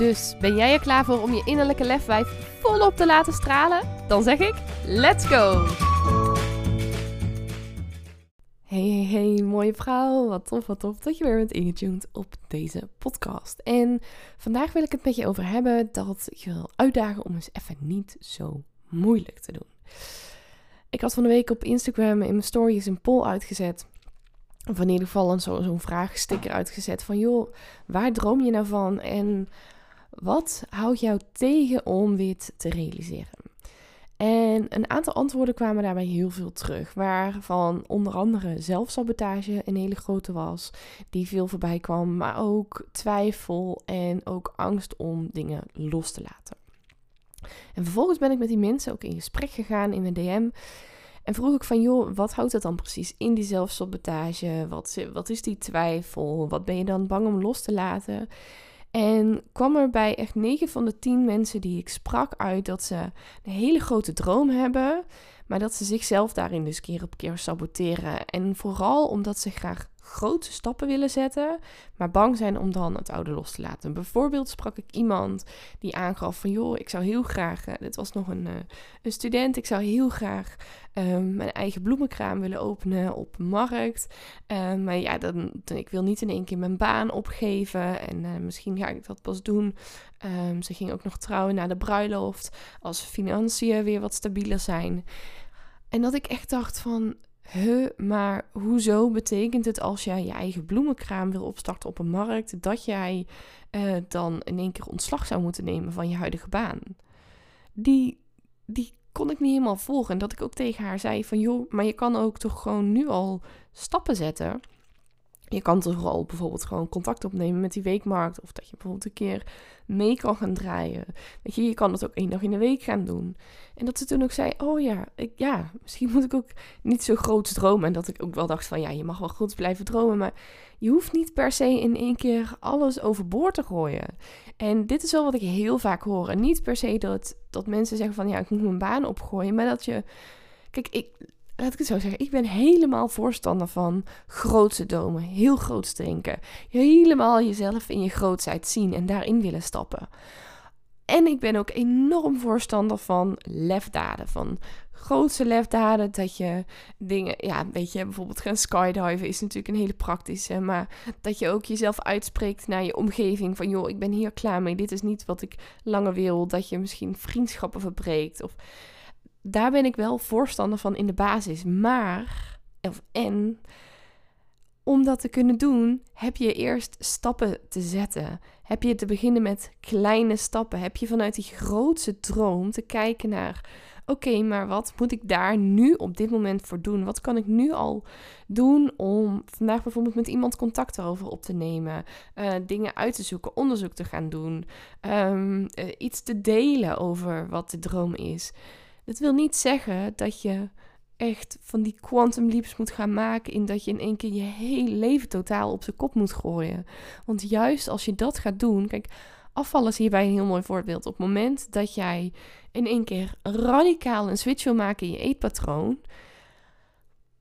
Dus ben jij er klaar voor om je innerlijke lefwijf volop te laten stralen? Dan zeg ik: let's go! Hey, hey, hey, mooie vrouw. Wat tof, wat tof dat je weer bent ingetuned op deze podcast. En vandaag wil ik het met je over hebben dat ik je wil uitdagen om eens even niet zo moeilijk te doen. Ik had van de week op Instagram in mijn stories een poll uitgezet. Of in ieder geval zo'n vraagsticker uitgezet van... joh, waar droom je nou van? En wat houdt jou tegen om dit te realiseren? En een aantal antwoorden kwamen daarbij heel veel terug, waarvan onder andere zelfsabotage een hele grote was, die veel voorbij kwam, maar ook twijfel en ook angst om dingen los te laten. En vervolgens ben ik met die mensen ook in gesprek gegaan in mijn DM. En vroeg ik van, joh, wat houdt het dan precies in die zelfsabotage? Wat, wat is die twijfel? Wat ben je dan bang om los te laten? En kwam er bij echt 9 van de 10 mensen die ik sprak uit dat ze een hele grote droom hebben, maar dat ze zichzelf daarin dus keer op keer saboteren. En vooral omdat ze graag grote stappen willen zetten, maar bang zijn om dan het oude los te laten. Bijvoorbeeld sprak ik iemand die aangaf van joh, ik zou heel graag, uh, dit was nog een, uh, een student, ik zou heel graag uh, mijn eigen bloemenkraam willen openen op markt. Ehm, maar ja, dan, ik wil niet in één keer mijn baan opgeven en eh, misschien ga ik dat pas doen. Um, ze ging ook nog trouwen na de bruiloft als financiën weer wat stabieler zijn. En dat ik echt dacht van, Huh, maar hoezo betekent het als jij je eigen bloemenkraam wil opstarten op een markt, dat jij uh, dan in één keer ontslag zou moeten nemen van je huidige baan? Die, die kon ik niet helemaal volgen. En dat ik ook tegen haar zei van joh, maar je kan ook toch gewoon nu al stappen zetten. Je kan toch al bijvoorbeeld gewoon contact opnemen met die weekmarkt. Of dat je bijvoorbeeld een keer mee kan gaan draaien. Weet je, je kan dat ook één dag in de week gaan doen. En dat ze toen ook zei, oh ja, ik, ja, misschien moet ik ook niet zo groot dromen. En dat ik ook wel dacht van, ja, je mag wel goed blijven dromen. Maar je hoeft niet per se in één keer alles overboord te gooien. En dit is wel wat ik heel vaak hoor. En niet per se dat, dat mensen zeggen van, ja, ik moet mijn baan opgooien. Maar dat je... Kijk, ik, laat ik het zo zeggen, ik ben helemaal voorstander van grootse domen, heel groot denken. Helemaal jezelf in je grootsheid zien en daarin willen stappen. En ik ben ook enorm voorstander van lefdaden, van grootse lefdaden. Dat je dingen, ja, weet je, bijvoorbeeld gaan skydiven is natuurlijk een hele praktische. Maar dat je ook jezelf uitspreekt naar je omgeving van, joh, ik ben hier klaar mee. Dit is niet wat ik langer wil. Dat je misschien vriendschappen verbreekt of daar ben ik wel voorstander van in de basis. Maar, of en, om dat te kunnen doen, heb je eerst stappen te zetten. Heb je te beginnen met kleine stappen. Heb je vanuit die grootste droom te kijken naar: oké, maar wat moet ik daar nu op dit moment voor doen? Wat kan ik nu al doen om vandaag bijvoorbeeld met iemand contact erover op te nemen, uh, dingen uit te zoeken, onderzoek te gaan doen, um, uh, iets te delen over wat de droom is? Het wil niet zeggen dat je echt van die quantum leaps moet gaan maken in dat je in één keer je hele leven totaal op zijn kop moet gooien. Want juist als je dat gaat doen, kijk, afvallen is hierbij een heel mooi voorbeeld. Op het moment dat jij in één keer radicaal een switch wil maken in je eetpatroon,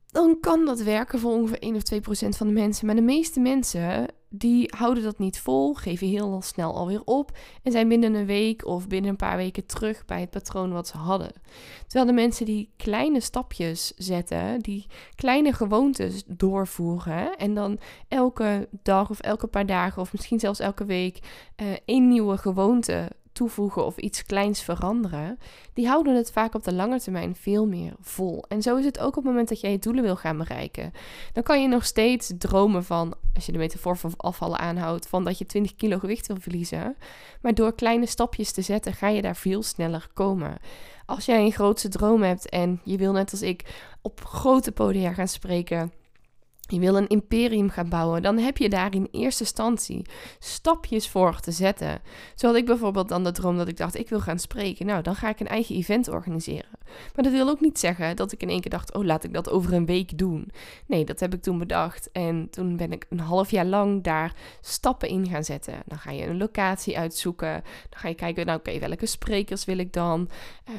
dan kan dat werken voor ongeveer 1 of 2 procent van de mensen. Maar de meeste mensen die houden dat niet vol, geven heel snel alweer op en zijn binnen een week of binnen een paar weken terug bij het patroon wat ze hadden. Terwijl de mensen die kleine stapjes zetten, die kleine gewoontes doorvoeren en dan elke dag of elke paar dagen of misschien zelfs elke week uh, één nieuwe gewoonte toevoegen of iets kleins veranderen, die houden het vaak op de lange termijn veel meer vol. En zo is het ook op het moment dat jij je doelen wil gaan bereiken. Dan kan je nog steeds dromen van, als je de metafoor van afvallen aanhoudt, van dat je 20 kilo gewicht wil verliezen. Maar door kleine stapjes te zetten, ga je daar veel sneller komen. Als jij een grootste droom hebt en je wil net als ik op grote podia gaan spreken je wil een imperium gaan bouwen, dan heb je daar in eerste instantie stapjes voor te zetten. Zo had ik bijvoorbeeld dan de droom dat ik dacht, ik wil gaan spreken. Nou, dan ga ik een eigen event organiseren. Maar dat wil ook niet zeggen dat ik in één keer dacht, oh, laat ik dat over een week doen. Nee, dat heb ik toen bedacht. En toen ben ik een half jaar lang daar stappen in gaan zetten. Dan ga je een locatie uitzoeken. Dan ga je kijken, nou oké, welke sprekers wil ik dan?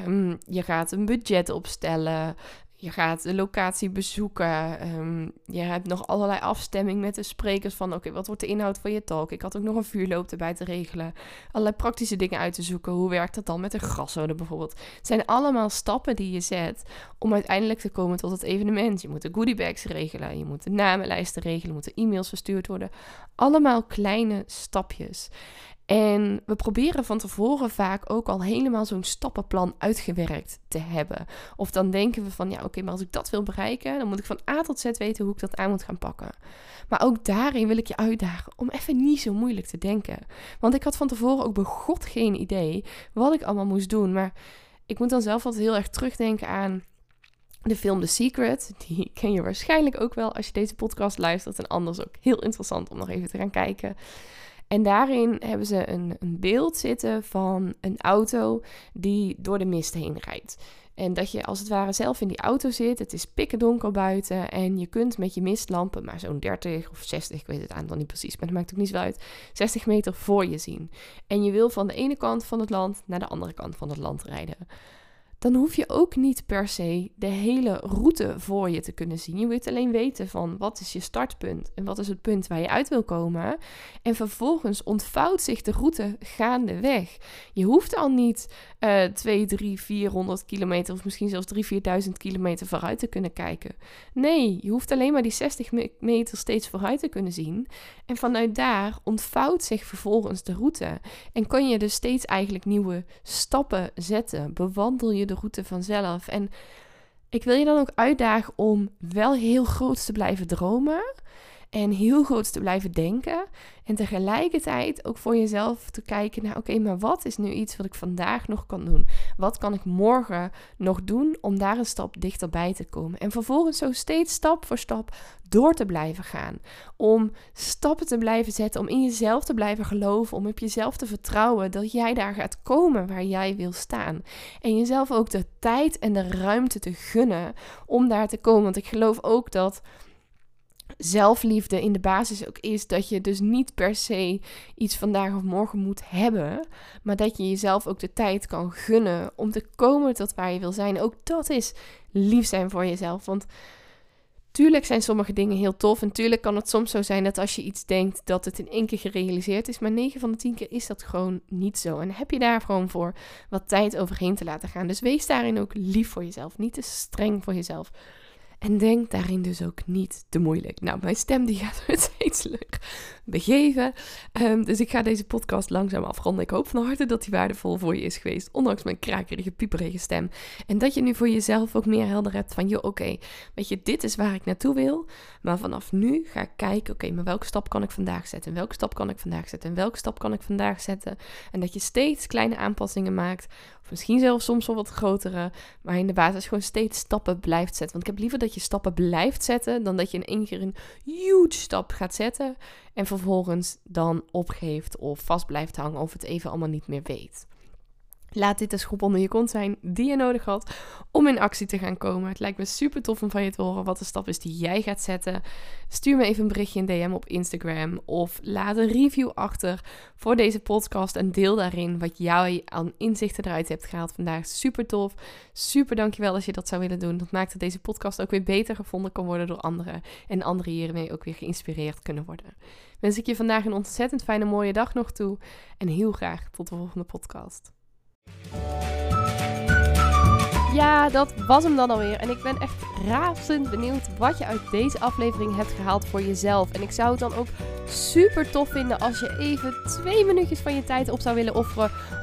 Um, je gaat een budget opstellen. Je gaat de locatie bezoeken. Ehm, je hebt nog allerlei afstemming met de sprekers van... oké, wat wordt de inhoud van je talk? Ik had ook nog een vuurloop erbij te regelen. Allerlei praktische dingen uit te zoeken. Hoe werkt dat dan met de graszoden bijvoorbeeld? Het zijn allemaal stappen die je zet om uiteindelijk te komen tot het evenement. Je moet de goodiebags regelen. Je moet de namenlijsten regelen. moeten e-mails verstuurd worden. Allemaal kleine stapjes. En we proberen van tevoren vaak ook al helemaal zo'n stappenplan uitgewerkt te hebben. Of dan denken we van, ja oké, maar als ik dat wil bereiken, dan moet ik van A tot Z weten hoe ik dat aan moet gaan pakken. Maar ook daarin wil ik je uitdagen om even niet zo moeilijk te denken. Want ik had van tevoren ook bij God geen idee wat ik allemaal moest doen. Maar ik moet dan zelf altijd heel erg terugdenken aan de film The Secret. Die ken je waarschijnlijk ook wel als je deze podcast luistert. En anders ook heel interessant om nog even te gaan kijken. En daarin hebben ze een, een beeld zitten van een auto die door de mist heen rijdt. En dat je als het ware zelf in die auto zit. Het is pikken donker buiten. En je kunt met je mistlampen maar zo'n 30 of 60, ik weet het aantal niet precies, maar dat maakt ook niet zo uit. 60 meter voor je zien. En je wil van de ene kant van het land naar de andere kant van het land rijden dan hoef je ook niet per se de hele route voor je te kunnen zien. Je moet alleen weten van wat is je startpunt en wat is het punt waar je uit wil komen. En vervolgens ontvouwt zich de route gaandeweg. Je hoeft al niet uh, 2, 3, 400 kilometer of misschien zelfs 3, 4.000 kilometer vooruit te kunnen kijken. Nee, je hoeft alleen maar die 60 meter steeds vooruit te kunnen zien. En vanuit daar ontvouwt zich vervolgens de route. En kan je dus steeds eigenlijk nieuwe stappen zetten. Bewandel je de route vanzelf. En ik wil je dan ook uitdagen om wel heel groot te blijven dromen. En heel groot te blijven denken. En tegelijkertijd ook voor jezelf te kijken naar: oké, maar wat is nu iets wat ik vandaag nog kan doen? Wat kan ik morgen nog doen om daar een stap dichterbij te komen? En vervolgens zo steeds stap voor stap door te blijven gaan. Om stappen te blijven zetten, om in jezelf te blijven geloven, om op jezelf te vertrouwen dat jij daar gaat komen waar jij wil staan. En jezelf ook de tijd en de ruimte te gunnen om daar te komen. Want ik geloof ook dat zelfliefde in de basis ook is dat je dus niet per se iets vandaag of morgen moet hebben, maar dat je jezelf ook de tijd kan gunnen om te komen tot waar je wil zijn. Ook dat is lief zijn voor jezelf, want tuurlijk zijn sommige dingen heel tof en tuurlijk kan het soms zo zijn dat als je iets denkt dat het in één keer gerealiseerd is, maar 9 van de 10 keer is dat gewoon niet zo. En heb je daar gewoon voor wat tijd overheen te laten gaan. Dus wees daarin ook lief voor jezelf, niet te streng voor jezelf. En denk daarin dus ook niet te moeilijk. Nou, mijn stem die gaat het leuk begeven. Um, dus ik ga deze podcast langzaam afronden. Ik hoop van harte dat die waardevol voor je is geweest. Ondanks mijn krakerige, pieperige stem. En dat je nu voor jezelf ook meer helder hebt van... joh, oké, weet je, dit is waar ik naartoe wil. Maar vanaf nu ga ik kijken... oké, maar welke stap kan ik vandaag zetten? En welke stap kan ik vandaag zetten? En welke stap kan ik vandaag zetten? En dat je steeds kleine aanpassingen maakt Misschien zelfs soms wel wat grotere. Maar in de basis gewoon steeds stappen blijft zetten. Want ik heb liever dat je stappen blijft zetten. Dan dat je in één keer een huge stap zetten. En vervolgens dan opgeeft of vast blijft hangen. Of het even allemaal niet meer weet. Laat dit de schop onder je kont zijn die je nodig had om in actie te gaan komen. Het lijkt me super tof om van je te horen wat de stap is die jij gaat zetten. Stuur me even een berichtje in DM op Instagram of laat een review achter voor deze podcast en deel daarin wat jij aan inzichten eruit hebt gehaald vandaag. Super tof. Super dankjewel als je dat zou willen doen. Dat maakt dat deze podcast ook weer beter gevonden kan worden door anderen en anderen hiermee ook weer geïnspireerd kunnen worden. Wens ik je vandaag een ontzettend fijne mooie dag nog toe en heel graag tot de volgende podcast. Ja, dat was hem dan alweer. En ik ben echt razend benieuwd wat je uit deze aflevering hebt gehaald voor jezelf. En ik zou het dan ook super tof vinden als je even twee minuutjes van je tijd op zou willen offeren